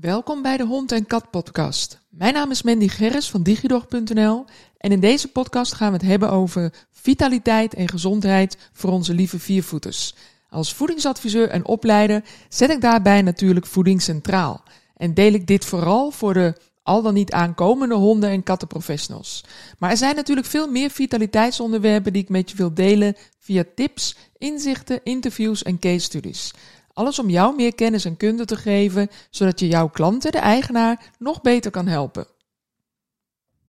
Welkom bij de Hond en Kat podcast. Mijn naam is Mandy Gerris van digidog.nl en in deze podcast gaan we het hebben over vitaliteit en gezondheid voor onze lieve viervoeters. Als voedingsadviseur en opleider zet ik daarbij natuurlijk voeding centraal en deel ik dit vooral voor de al dan niet aankomende honden- en kattenprofessionals. Maar er zijn natuurlijk veel meer vitaliteitsonderwerpen die ik met je wil delen via tips, inzichten, interviews en case studies. Alles om jou meer kennis en kunde te geven, zodat je jouw klanten, de eigenaar, nog beter kan helpen.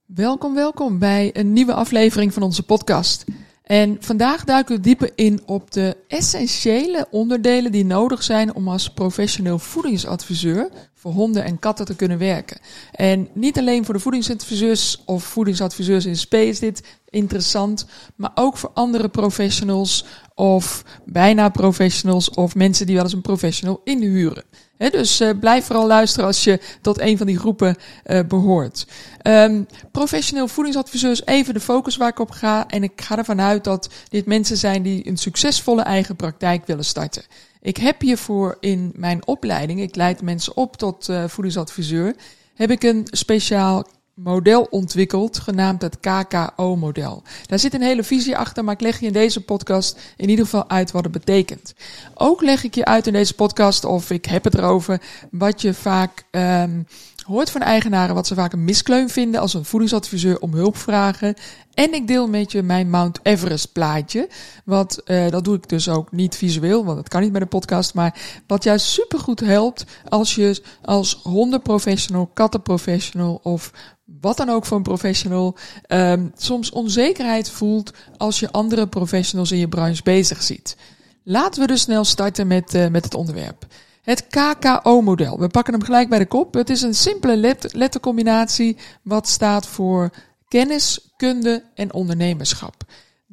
Welkom, welkom bij een nieuwe aflevering van onze podcast. En vandaag duiken we dieper in op de essentiële onderdelen die nodig zijn om als professioneel voedingsadviseur voor honden en katten te kunnen werken. En niet alleen voor de voedingsadviseurs of voedingsadviseurs in spe is dit interessant, maar ook voor andere professionals of bijna professionals of mensen die wel eens een professional inhuren. dus uh, blijf vooral luisteren als je tot een van die groepen uh, behoort. Um, professioneel voedingsadviseurs, even de focus waar ik op ga. En ik ga ervan uit dat dit mensen zijn die een succesvolle eigen praktijk willen starten. Ik heb hiervoor in mijn opleiding, ik leid mensen op tot uh, voedingsadviseur, heb ik een speciaal model ontwikkeld, genaamd het KKO-model. Daar zit een hele visie achter, maar ik leg je in deze podcast in ieder geval uit wat het betekent. Ook leg ik je uit in deze podcast, of ik heb het erover, wat je vaak um, hoort van eigenaren, wat ze vaak een miskleun vinden als een voedingsadviseur om hulp vragen. En ik deel met je mijn Mount Everest plaatje. Wat, uh, dat doe ik dus ook niet visueel, want dat kan niet met een podcast. Maar wat juist supergoed helpt als je als hondenprofessional, kattenprofessional of wat dan ook voor een professional, um, soms onzekerheid voelt als je andere professionals in je branche bezig ziet. Laten we dus snel starten met, uh, met het onderwerp. Het KKO-model. We pakken hem gelijk bij de kop. Het is een simpele let lettercombinatie wat staat voor kennis, kunde en ondernemerschap.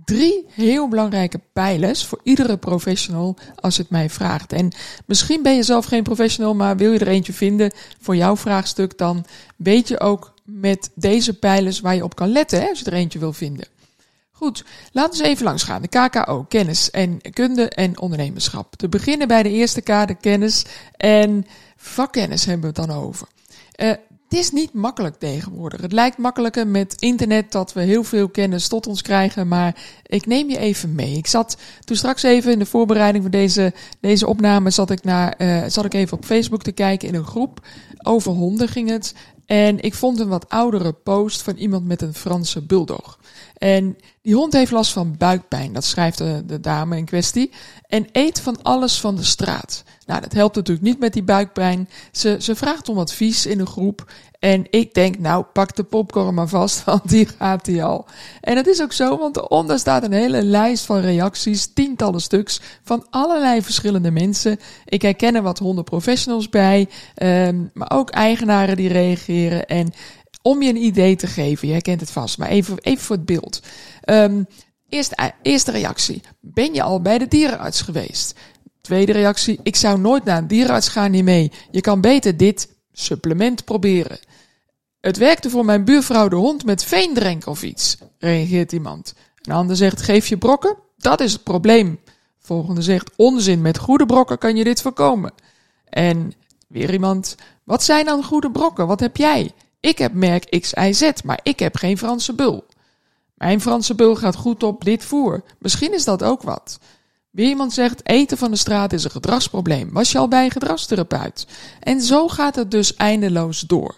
Drie heel belangrijke pijlers voor iedere professional als het mij vraagt. En misschien ben je zelf geen professional, maar wil je er eentje vinden voor jouw vraagstuk, dan weet je ook met deze pijlers waar je op kan letten hè, als je er eentje wil vinden. Goed, laten we eens even langs gaan. De KKO, kennis en kunde en ondernemerschap. Te beginnen bij de eerste K, de kennis en vakkennis hebben we het dan over. Uh, het is niet makkelijk tegenwoordig. Het lijkt makkelijker met internet dat we heel veel kennis tot ons krijgen, maar ik neem je even mee. Ik zat toen straks even in de voorbereiding van deze, deze opname, zat ik, naar, uh, zat ik even op Facebook te kijken in een groep. Over honden ging het. En ik vond een wat oudere post van iemand met een Franse bulldog. En die hond heeft last van buikpijn, dat schrijft de, dame in kwestie. En eet van alles van de straat. Nou, dat helpt natuurlijk niet met die buikpijn. Ze, ze vraagt om advies in een groep. En ik denk, nou, pak de popcorn maar vast, want die gaat hij al. En dat is ook zo, want eronder staat een hele lijst van reacties, tientallen stuks, van allerlei verschillende mensen. Ik herken er wat hondenprofessionals bij, um, maar ook eigenaren die reageren. En om je een idee te geven, je herkent het vast, maar even, even voor het beeld. Um, eerste, eerste reactie, ben je al bij de dierenarts geweest? Tweede reactie, ik zou nooit naar een dierenarts gaan hiermee. Je kan beter dit supplement proberen. Het werkte voor mijn buurvrouw de hond met veendrenk of iets, reageert iemand. Een ander zegt, geef je brokken? Dat is het probleem. Volgende zegt, onzin, met goede brokken kan je dit voorkomen. En weer iemand, wat zijn dan goede brokken? Wat heb jij? Ik heb merk XIZ, maar ik heb geen Franse bul. Mijn Franse bul gaat goed op dit voer. Misschien is dat ook wat. Weer iemand zegt, eten van de straat is een gedragsprobleem. Was je al bij een gedragstherapeut? En zo gaat het dus eindeloos door.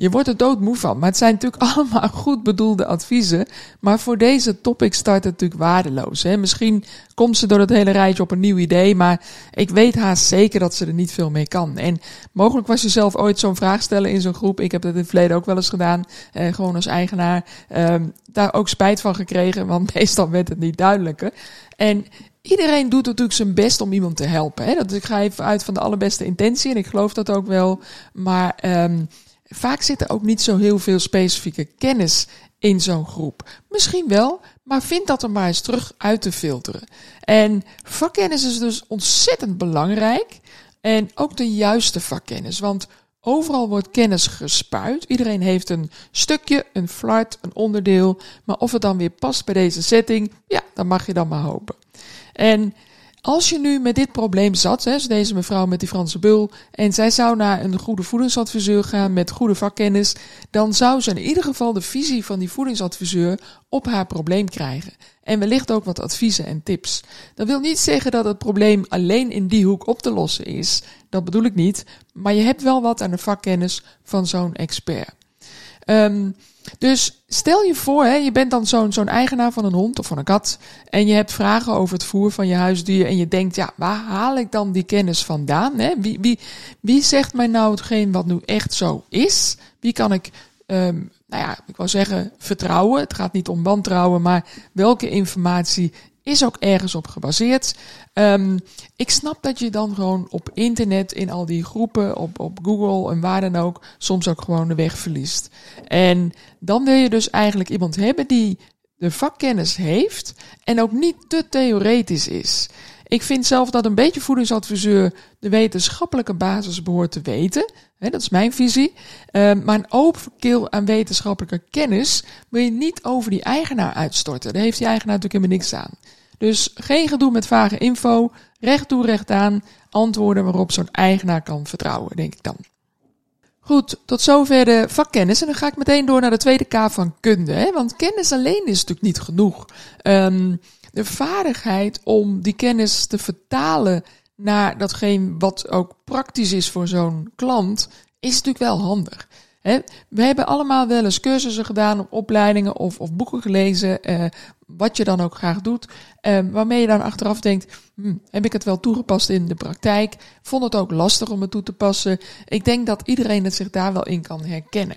Je wordt er doodmoe van, maar het zijn natuurlijk allemaal goed bedoelde adviezen. Maar voor deze topic start het natuurlijk waardeloos. Hè? Misschien komt ze door het hele rijtje op een nieuw idee, maar ik weet haast zeker dat ze er niet veel mee kan. En mogelijk was je zelf ooit zo'n vraag stellen in zo'n groep. Ik heb dat in het verleden ook wel eens gedaan, eh, gewoon als eigenaar. Eh, daar ook spijt van gekregen, want meestal werd het niet duidelijker. En iedereen doet natuurlijk zijn best om iemand te helpen. Hè? Dat, ik ga even uit van de allerbeste intentie en ik geloof dat ook wel. Maar um, vaak zit er ook niet zo heel veel specifieke kennis in zo'n groep. Misschien wel, maar vind dat er maar eens terug uit te filteren. En vakkennis is dus ontzettend belangrijk. En ook de juiste vakkennis. Want overal wordt kennis gespuit. Iedereen heeft een stukje, een flart, een onderdeel. Maar of het dan weer past bij deze setting, ja, dan mag je dan maar hopen. En als je nu met dit probleem zat, hè, deze mevrouw met die Franse bul, en zij zou naar een goede voedingsadviseur gaan met goede vakkennis, dan zou ze in ieder geval de visie van die voedingsadviseur op haar probleem krijgen. En wellicht ook wat adviezen en tips. Dat wil niet zeggen dat het probleem alleen in die hoek op te lossen is. Dat bedoel ik niet. Maar je hebt wel wat aan de vakkennis van zo'n expert. Um, dus stel je voor, hè, je bent dan zo'n eigenaar van een hond of van een kat. En je hebt vragen over het voer van je huisdier. En je denkt, ja, waar haal ik dan die kennis vandaan? Hè? Wie, wie, wie zegt mij nou hetgeen wat nu echt zo is? Wie kan ik, um, nou ja, ik wou zeggen vertrouwen. Het gaat niet om wantrouwen, maar welke informatie is ook ergens op gebaseerd. Um, ik snap dat je dan gewoon op internet, in al die groepen, op, op Google en waar dan ook, soms ook gewoon de weg verliest. En dan wil je dus eigenlijk iemand hebben die de vakkennis heeft en ook niet te theoretisch is. Ik vind zelf dat een beetje voedingsadviseur de wetenschappelijke basis behoort te weten. dat is mijn visie. Uh, maar een open keel aan wetenschappelijke kennis wil je niet over die eigenaar uitstorten. Daar heeft die eigenaar natuurlijk helemaal niks aan. Dus geen gedoe met vage info, recht toe recht aan, antwoorden waarop zo'n eigenaar kan vertrouwen, denk ik dan. Goed, tot zover de vakkennis. En dan ga ik meteen door naar de tweede K van kunde. Hè? Want kennis alleen is natuurlijk niet genoeg. Um, de vaardigheid om die kennis te vertalen naar datgene wat ook praktisch is voor zo'n klant, is natuurlijk wel handig. we hebben allemaal wel eens cursussen gedaan, of opleidingen of, of boeken gelezen, eh, wat je dan ook graag doet, eh, waarmee je dan achteraf denkt, hm, heb ik het wel toegepast in de praktijk? Vond het ook lastig om het toe te passen? Ik denk dat iedereen het zich daar wel in kan herkennen.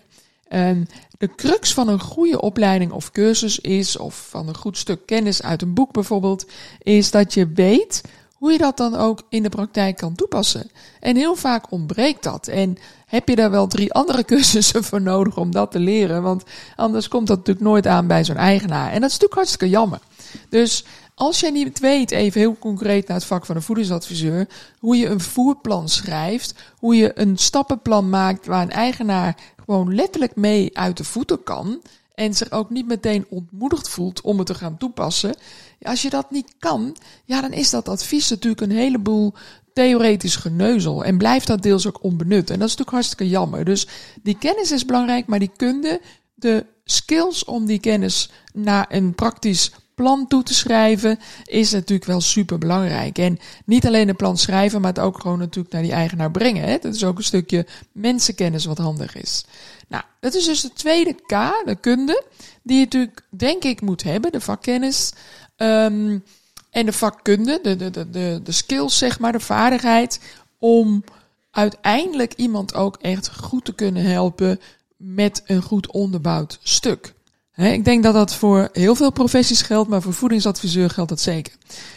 Um, de crux van een goede opleiding of cursus is, of van een goed stuk kennis uit een boek bijvoorbeeld, is dat je weet hoe je dat dan ook in de praktijk kan toepassen. En heel vaak ontbreekt dat. En heb je daar wel drie andere cursussen voor nodig om dat te leren? Want anders komt dat natuurlijk nooit aan bij zo'n eigenaar. En dat is natuurlijk hartstikke jammer. Dus als jij niet weet, even heel concreet naar het vak van een voedingsadviseur, hoe je een voerplan schrijft, hoe je een stappenplan maakt waar een eigenaar gewoon letterlijk mee uit de voeten kan en zich ook niet meteen ontmoedigd voelt om het te gaan toepassen. als je dat niet kan, ja, dan is dat advies natuurlijk een heleboel theoretisch geneuzel en blijft dat deels ook onbenut. En dat is natuurlijk hartstikke jammer. Dus die kennis is belangrijk, maar die kunde, de skills om die kennis naar een praktisch plan toe te schrijven, is natuurlijk wel super belangrijk. En niet alleen een plan schrijven, maar het ook gewoon natuurlijk naar die eigenaar brengen. Hè? Dat is ook een stukje mensenkennis wat handig is. Nou, dat is dus de tweede K, de kunde, die je natuurlijk, denk ik, moet hebben, de vakkennis. Um, en de vakkunde, de, de, de, de, de skills, zeg maar, de vaardigheid om uiteindelijk iemand ook echt goed te kunnen helpen met een goed onderbouwd stuk ik denk dat dat voor heel veel professies geldt, maar voor voedingsadviseur geldt dat zeker.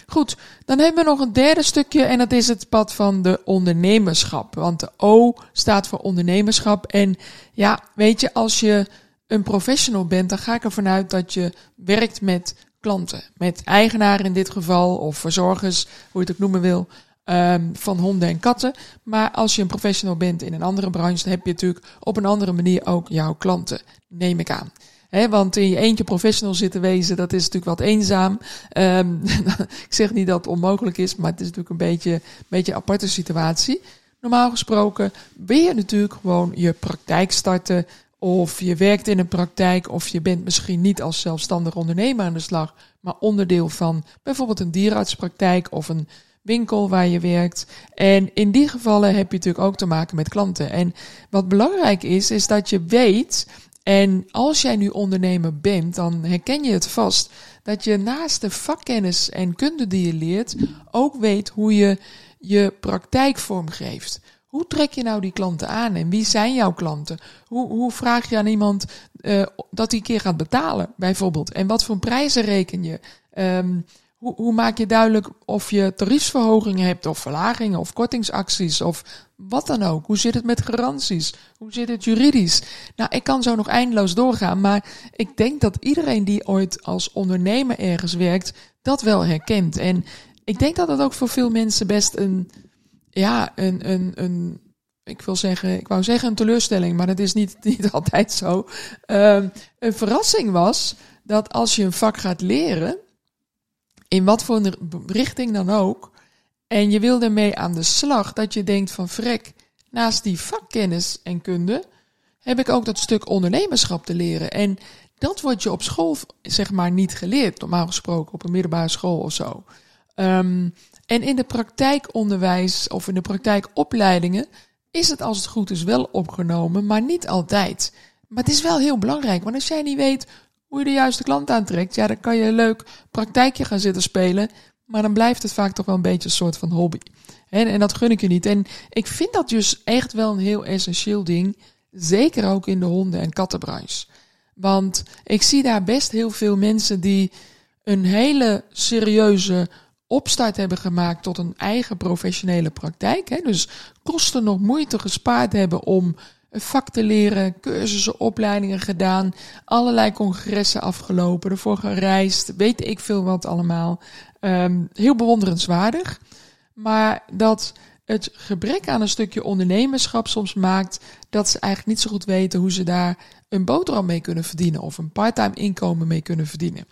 Goed, dan hebben we nog een derde stukje en dat is het pad van de ondernemerschap. Want de O staat voor ondernemerschap. En ja, weet je, als je een professional bent, dan ga ik ervan uit dat je werkt met klanten. Met eigenaren in dit geval, of verzorgers, hoe je het ook noemen wil, um, van honden en katten. Maar als je een professional bent in een andere branche, dan heb je natuurlijk op een andere manier ook jouw klanten, neem ik aan want in je eentje professional zitten wezen, dat is natuurlijk wat eenzaam. Um, ik zeg niet dat het onmogelijk is, maar het is natuurlijk een beetje, een beetje aparte situatie. Normaal gesproken wil je natuurlijk gewoon je praktijk starten. Of je werkt in een praktijk, of je bent misschien niet als zelfstandig ondernemer aan de slag, maar onderdeel van bijvoorbeeld een dierenartspraktijk of een winkel waar je werkt. En in die gevallen heb je natuurlijk ook te maken met klanten. En wat belangrijk is, is dat je weet en als jij nu ondernemer bent, dan herken je het vast dat je naast de vakkennis en kunde die je leert, ook weet hoe je je praktijk vormgeeft. Hoe trek je nou die klanten aan en wie zijn jouw klanten? Hoe, hoe vraag je aan iemand uh, dat hij een keer gaat betalen, bijvoorbeeld? En wat voor prijzen reken je? Um, hoe, hoe maak je duidelijk of je tariefsverhogingen hebt, of verlagingen, of kortingsacties, of wat dan ook? Hoe zit het met garanties? Hoe zit het juridisch? Nou, ik kan zo nog eindeloos doorgaan, maar ik denk dat iedereen die ooit als ondernemer ergens werkt, dat wel herkent. En ik denk dat dat ook voor veel mensen best een, ja, een, een, een ik wil zeggen, ik wou zeggen een teleurstelling, maar dat is niet, niet altijd zo. Uh, een verrassing was dat als je een vak gaat leren, in wat voor richting dan ook, en je wil ermee aan de slag, dat je denkt van vrek, naast die vakkennis en kunde, heb ik ook dat stuk ondernemerschap te leren. En dat wordt je op school, zeg maar, niet geleerd, normaal gesproken op een middelbare school of zo. Um, en in de praktijkonderwijs of in de praktijkopleidingen is het als het goed is wel opgenomen, maar niet altijd. Maar het is wel heel belangrijk, want als jij niet weet hoe de juiste klant aantrekt, ja, dan kan je een leuk praktijkje gaan zitten spelen, maar dan blijft het vaak toch wel een beetje een soort van hobby. En, en dat gun ik je niet. En ik vind dat dus echt wel een heel essentieel ding, zeker ook in de honden- en kattenbranche. Want ik zie daar best heel veel mensen die een hele serieuze opstart hebben gemaakt tot een eigen professionele praktijk. Hè? Dus kosten nog moeite gespaard hebben om vak te leren, cursussen, opleidingen gedaan, allerlei congressen afgelopen, ervoor gereisd, weet ik veel wat allemaal. Um, heel bewonderenswaardig. Maar dat het gebrek aan een stukje ondernemerschap soms maakt dat ze eigenlijk niet zo goed weten hoe ze daar een boterham mee kunnen verdienen of een parttime inkomen mee kunnen verdienen.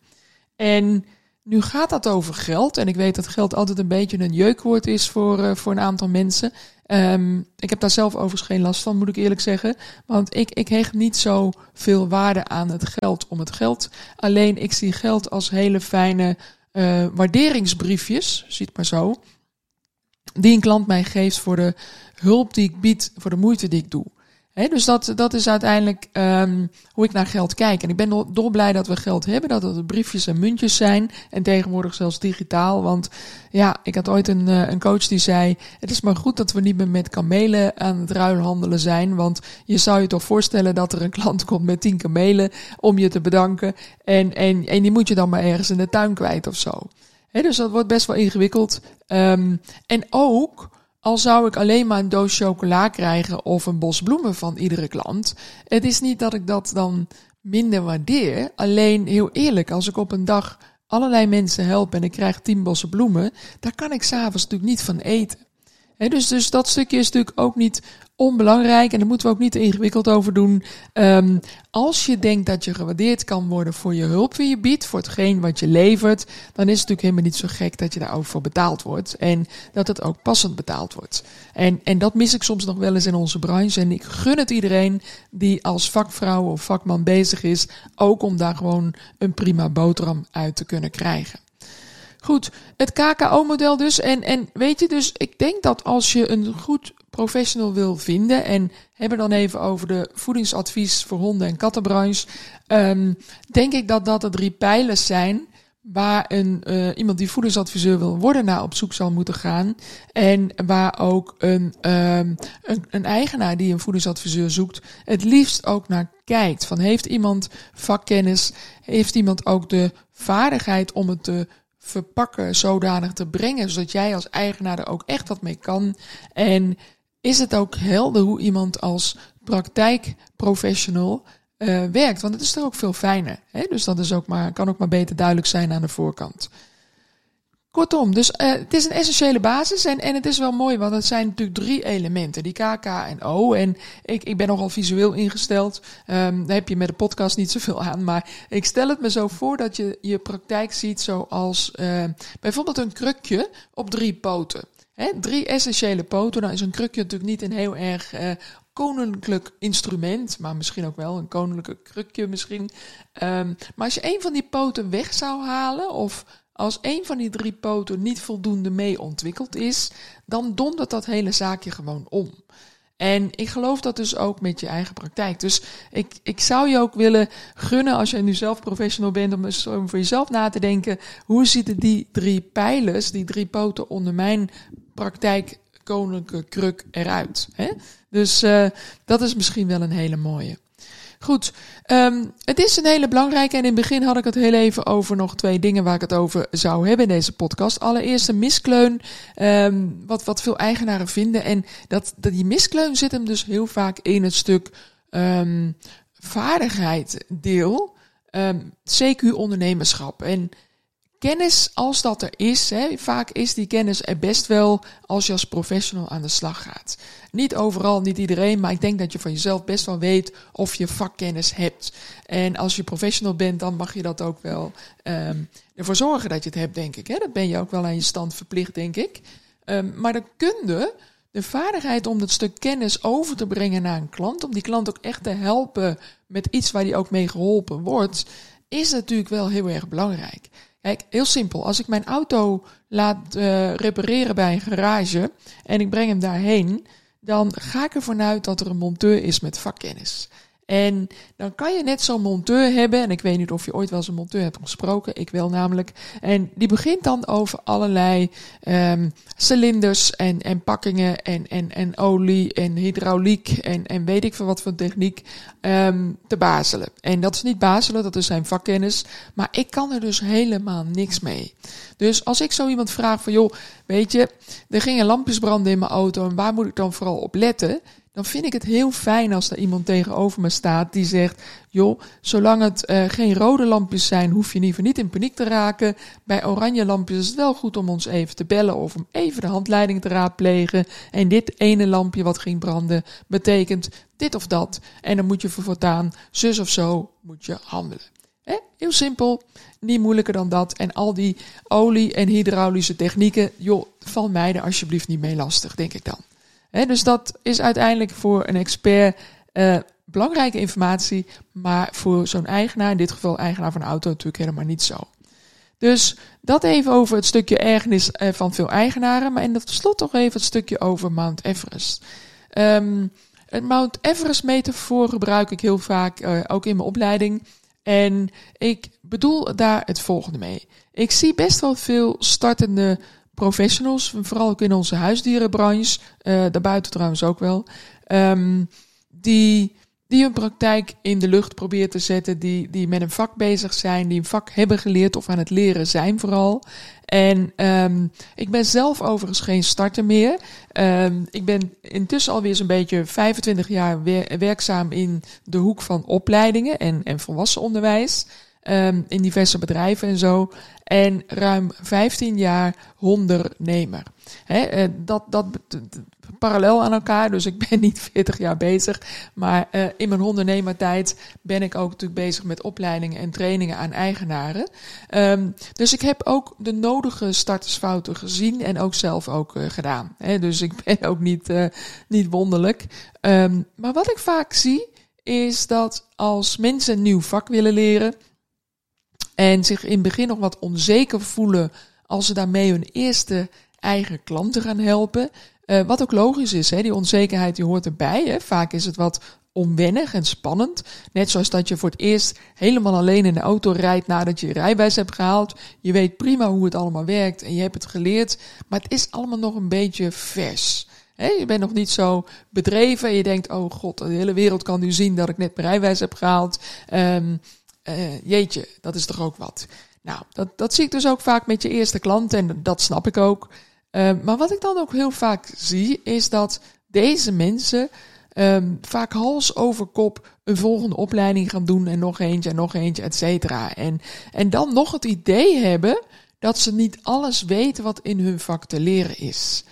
En nu gaat dat over geld. En ik weet dat geld altijd een beetje een jeukwoord is voor, uh, voor een aantal mensen. Um, ik heb daar zelf overigens geen last van, moet ik eerlijk zeggen. Want ik, ik hecht niet zo veel waarde aan het geld om het geld. Alleen ik zie geld als hele fijne uh, waarderingsbriefjes, ziet maar zo. Die een klant mij geeft voor de hulp die ik bied, voor de moeite die ik doe dus dat, dat is uiteindelijk um, hoe ik naar geld kijk. En ik ben dolblij dat we geld hebben, dat het briefjes en muntjes zijn. En tegenwoordig zelfs digitaal. Want ja, ik had ooit een, uh, een coach die zei: Het is maar goed dat we niet meer met kamelen aan het ruilhandelen zijn. Want je zou je toch voorstellen dat er een klant komt met tien kamelen om je te bedanken. En, en, en die moet je dan maar ergens in de tuin kwijt of zo. He, dus dat wordt best wel ingewikkeld. Um, en ook al zou ik alleen maar een doos chocola krijgen of een bos bloemen van iedere klant. Het is niet dat ik dat dan minder waardeer. Alleen heel eerlijk, als ik op een dag allerlei mensen help en ik krijg tien bossen bloemen, daar kan ik s'avonds natuurlijk niet van eten. Dus, dus dat stukje is natuurlijk ook niet onbelangrijk en daar moeten we ook niet ingewikkeld over doen. Um, als je denkt dat je gewaardeerd kan worden voor je hulp die je biedt, voor hetgeen wat je levert, dan is het natuurlijk helemaal niet zo gek dat je daar ook voor betaald wordt en dat het ook passend betaald wordt. En, en dat mis ik soms nog wel eens in onze branche en ik gun het iedereen die als vakvrouw of vakman bezig is, ook om daar gewoon een prima boterham uit te kunnen krijgen. Goed, het KKO-model dus. En, en weet je, dus ik denk dat als je een goed professional wil vinden. En hebben dan even over de voedingsadvies voor honden- en kattenbranche. Um, denk ik dat dat de drie pijlers zijn waar een, uh, iemand die voedingsadviseur wil worden naar op zoek zal moeten gaan. En waar ook een, um, een, een, eigenaar die een voedingsadviseur zoekt het liefst ook naar kijkt. Van heeft iemand vakkennis? Heeft iemand ook de vaardigheid om het te verpakken, zodanig te brengen, zodat jij als eigenaar er ook echt wat mee kan. En is het ook helder hoe iemand als praktijkprofessional uh, werkt. Want het is er ook veel fijner. Hè? Dus dat is ook maar, kan ook maar beter duidelijk zijn aan de voorkant. Kortom, dus uh, het is een essentiële basis en, en het is wel mooi, want het zijn natuurlijk drie elementen, die K, K en O. En ik, ik ben nogal visueel ingesteld, um, daar heb je met de podcast niet zoveel aan, maar ik stel het me zo voor dat je je praktijk ziet zoals uh, bijvoorbeeld een krukje op drie poten. Drie essentiële poten. Dan is een krukje natuurlijk niet een heel erg uh, koninklijk instrument, maar misschien ook wel een koninklijke krukje misschien. Um, maar als je een van die poten weg zou halen, of als een van die drie poten niet voldoende mee ontwikkeld is, dan dondert dat hele zaakje gewoon om. En ik geloof dat dus ook met je eigen praktijk. Dus ik, ik zou je ook willen gunnen, als je nu zelf professional bent, om eens voor jezelf na te denken. Hoe zitten die drie pijlers, die drie poten onder mijn praktijk koninklijke kruk eruit? Hè? Dus uh, dat is misschien wel een hele mooie. Goed, um, het is een hele belangrijke. En in het begin had ik het heel even over nog twee dingen waar ik het over zou hebben in deze podcast. Allereerst een miskleun, um, wat, wat veel eigenaren vinden. En dat, dat die miskleun zit hem dus heel vaak in het stuk um, vaardigheid deel. CQ ondernemerschap. En kennis, als dat er is, hè, vaak is die kennis er best wel als je als professional aan de slag gaat. Niet overal, niet iedereen, maar ik denk dat je van jezelf best wel weet of je vakkennis hebt. En als je professional bent, dan mag je dat ook wel um, ervoor zorgen dat je het hebt, denk ik. Hè. Dat ben je ook wel aan je stand verplicht, denk ik. Um, maar de kunde, de vaardigheid om dat stuk kennis over te brengen naar een klant, om die klant ook echt te helpen met iets waar die ook mee geholpen wordt, is natuurlijk wel heel erg belangrijk. Kijk, heel simpel. Als ik mijn auto laat uh, repareren bij een garage en ik breng hem daarheen, dan ga ik ervan uit dat er een monteur is met vakkennis. En dan kan je net zo'n monteur hebben, en ik weet niet of je ooit wel eens een monteur hebt gesproken, ik wel namelijk. En die begint dan over allerlei um, cilinders en, en pakkingen en, en, en olie en hydrauliek en, en weet ik veel wat voor techniek um, te bazelen. En dat is niet bazelen, dat is zijn vakkennis, maar ik kan er dus helemaal niks mee. Dus als ik zo iemand vraag van, joh, weet je, er gingen lampjes branden in mijn auto en waar moet ik dan vooral op letten? Dan vind ik het heel fijn als er iemand tegenover me staat die zegt: joh, zolang het uh, geen rode lampjes zijn, hoef je geval niet in paniek te raken. Bij oranje lampjes is het wel goed om ons even te bellen of om even de handleiding te raadplegen. En dit ene lampje wat ging branden betekent dit of dat. En dan moet je voor voortaan zus of zo moet je handelen. He? Heel simpel, niet moeilijker dan dat. En al die olie- en hydraulische technieken, joh, val mij er alsjeblieft niet mee lastig, denk ik dan dus dat is uiteindelijk voor een expert uh, belangrijke informatie, maar voor zo'n eigenaar, in dit geval eigenaar van een auto, natuurlijk helemaal niet zo. Dus dat even over het stukje ergernis uh, van veel eigenaren, maar in tot slot toch even het stukje over Mount Everest. Um, het Mount Everest metafoor gebruik ik heel vaak uh, ook in mijn opleiding. En ik bedoel daar het volgende mee. Ik zie best wel veel startende professionals, vooral ook in onze huisdierenbranche, uh, daarbuiten trouwens ook wel, um, die, die hun praktijk in de lucht proberen te zetten, die, die met een vak bezig zijn, die een vak hebben geleerd of aan het leren zijn vooral. En um, ik ben zelf overigens geen starter meer. Um, ik ben intussen alweer zo'n beetje 25 jaar werkzaam in de hoek van opleidingen en, en volwassen onderwijs. Um, in diverse bedrijven en zo. En ruim 15 jaar hondernemer. He, eh, dat, dat parallel aan elkaar, dus ik ben niet 40 jaar bezig. Maar uh, in mijn ondernemertijd ben ik ook natuurlijk bezig met opleidingen en trainingen aan eigenaren. Um, dus ik heb ook de nodige startersfouten gezien en ook zelf ook uh, gedaan. Dus ik ben ook niet, niet wonderlijk. Um, maar wat ik vaak zie, is dat als mensen een nieuw vak willen leren en zich in het begin nog wat onzeker voelen als ze daarmee hun eerste eigen klanten gaan helpen. Uh, wat ook logisch is, hè? die onzekerheid die hoort erbij. Hè? Vaak is het wat onwennig en spannend. Net zoals dat je voor het eerst helemaal alleen in de auto rijdt nadat je je rijbewijs hebt gehaald. Je weet prima hoe het allemaal werkt en je hebt het geleerd, maar het is allemaal nog een beetje vers. Je bent nog niet zo bedreven en je denkt, oh god, de hele wereld kan nu zien dat ik net mijn rijbewijs heb gehaald. Um, uh, jeetje, dat is toch ook wat. Nou, dat, dat zie ik dus ook vaak met je eerste klant en dat snap ik ook. Uh, maar wat ik dan ook heel vaak zie, is dat deze mensen um, vaak hals over kop een volgende opleiding gaan doen en nog eentje en nog eentje, et cetera. En, en dan nog het idee hebben dat ze niet alles weten wat in hun vak te leren is.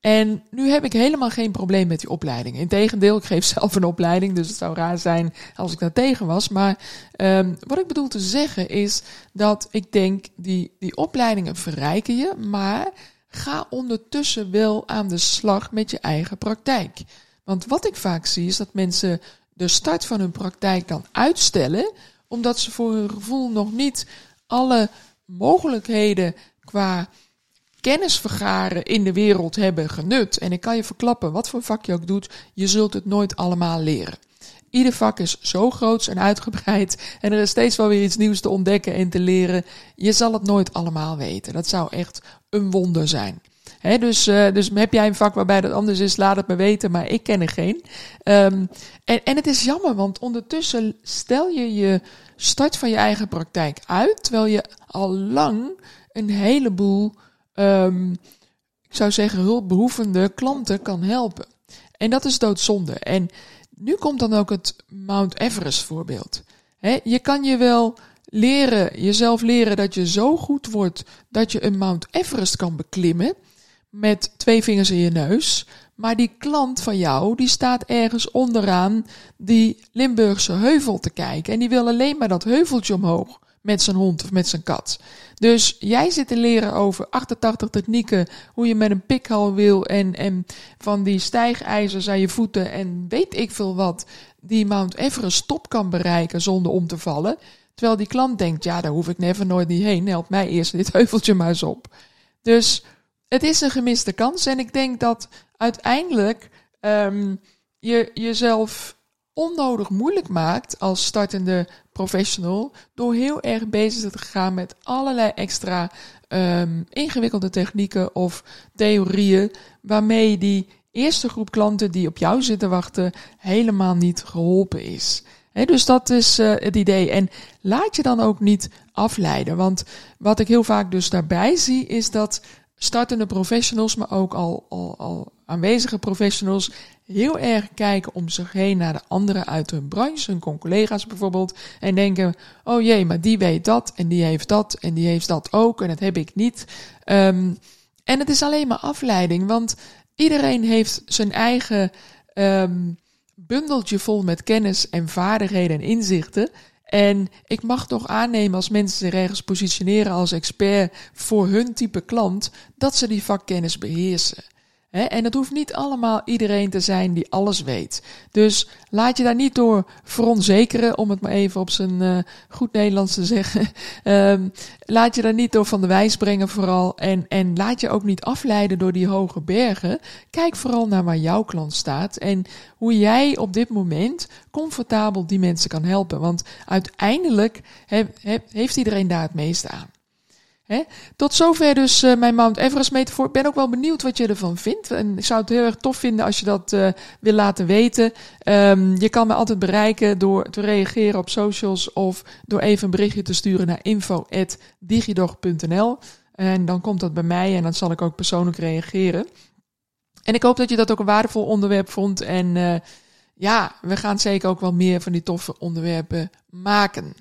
En nu heb ik helemaal geen probleem met die opleiding. Integendeel, ik geef zelf een opleiding, dus het zou raar zijn als ik daar tegen was. Maar um, wat ik bedoel te zeggen is dat ik denk, die, die opleidingen verrijken je, maar ga ondertussen wel aan de slag met je eigen praktijk. Want wat ik vaak zie is dat mensen de start van hun praktijk dan uitstellen, omdat ze voor hun gevoel nog niet alle mogelijkheden qua kennis vergaren in de wereld hebben genut. En ik kan je verklappen, wat voor vak je ook doet, je zult het nooit allemaal leren. Ieder vak is zo groot en uitgebreid en er is steeds wel weer iets nieuws te ontdekken en te leren. Je zal het nooit allemaal weten. Dat zou echt een wonder zijn. Dus, uh, dus heb jij een vak waarbij dat anders is, laat het me weten, maar ik ken er geen. Um, en, en het is jammer, want ondertussen stel je je start van je eigen praktijk uit, terwijl je al lang een heleboel um, ik zou zeggen, hulpbehoevende klanten kan helpen. En dat is doodzonde. En nu komt dan ook het Mount Everest voorbeeld. je kan je wel leren, jezelf leren dat je zo goed wordt dat je een Mount Everest kan beklimmen met twee vingers in je neus. Maar die klant van jou, die staat ergens onderaan die Limburgse heuvel te kijken. En die wil alleen maar dat heuveltje omhoog met zijn hond of met zijn kat. Dus jij zit te leren over 88 technieken, hoe je met een pikhal wil en, en van die stijgijzers aan je voeten en weet ik veel wat, die Mount Everest top kan bereiken zonder om te vallen. Terwijl die klant denkt, ja, daar hoef ik never nooit niet heen, help mij eerst dit heuveltje maar eens op. Dus het is een gemiste kans en ik denk dat uiteindelijk um, je jezelf onnodig moeilijk maakt als startende professional door heel erg bezig te gaan met allerlei extra um, ingewikkelde technieken of theorieën waarmee die eerste groep klanten die op jou zitten wachten helemaal niet geholpen is. dus dat is uh, het idee. En laat je dan ook niet afleiden. Want wat ik heel vaak dus daarbij zie, is dat startende professionals, maar ook al, al, al aanwezige professionals, heel erg kijken om zich heen naar de anderen uit hun branche, hun collega's bijvoorbeeld, en denken: oh jee, maar die weet dat en die heeft dat en die heeft dat ook en dat heb ik niet. Um, en het is alleen maar afleiding, want iedereen heeft zijn eigen um, bundeltje vol met kennis en vaardigheden en inzichten. En ik mag toch aannemen als mensen zich ergens positioneren als expert voor hun type klant, dat ze die vakkennis beheersen en het hoeft niet allemaal iedereen te zijn die alles weet. Dus laat je daar niet door veronzekeren, om het maar even op zijn uh, goed Nederlands te zeggen. um, laat je daar niet door van de wijs brengen vooral. En, en laat je ook niet afleiden door die hoge bergen. Kijk vooral naar waar jouw klant staat en hoe jij op dit moment comfortabel die mensen kan helpen. Want uiteindelijk heeft iedereen daar het meeste aan. Tot zover dus uh, mijn Mount Everest metafoor. Ik ben ook wel benieuwd wat je ervan vindt. En ik zou het heel erg tof vinden als je dat uh, wil laten weten. Um, je kan me altijd bereiken door te reageren op socials of door even een berichtje te sturen naar info.digidog.nl. En dan komt dat bij mij en dan zal ik ook persoonlijk reageren. En ik hoop dat je dat ook een waardevol onderwerp vond. En uh, ja, we gaan zeker ook wel meer van die toffe onderwerpen maken.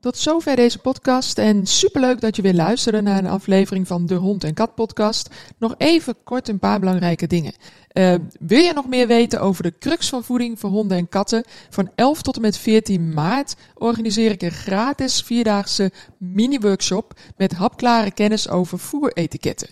Tot zover deze podcast en superleuk dat je weer luisterde naar een aflevering van de Hond en Kat podcast. Nog even kort een paar belangrijke dingen. Uh, wil je nog meer weten over de crux van voeding voor honden en katten? Van 11 tot en met 14 maart organiseer ik een gratis vierdaagse mini-workshop met hapklare kennis over voeretiketten.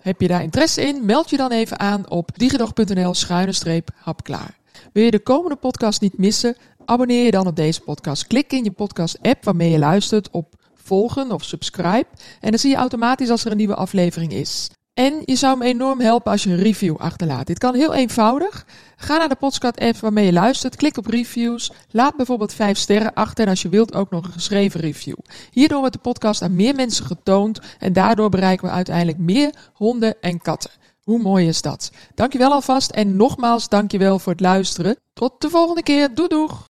Heb je daar interesse in? Meld je dan even aan op digidog.nl schuine hapklaar. Wil je de komende podcast niet missen? Abonneer je dan op deze podcast. Klik in je podcast-app waarmee je luistert op volgen of subscribe. En dan zie je automatisch als er een nieuwe aflevering is. En je zou me enorm helpen als je een review achterlaat. Dit kan heel eenvoudig. Ga naar de podcast-app waarmee je luistert, klik op reviews, laat bijvoorbeeld 5 sterren achter en als je wilt ook nog een geschreven review. Hierdoor wordt de podcast aan meer mensen getoond en daardoor bereiken we uiteindelijk meer honden en katten. Hoe mooi is dat? Dankjewel alvast en nogmaals dankjewel voor het luisteren. Tot de volgende keer. Doei doeg!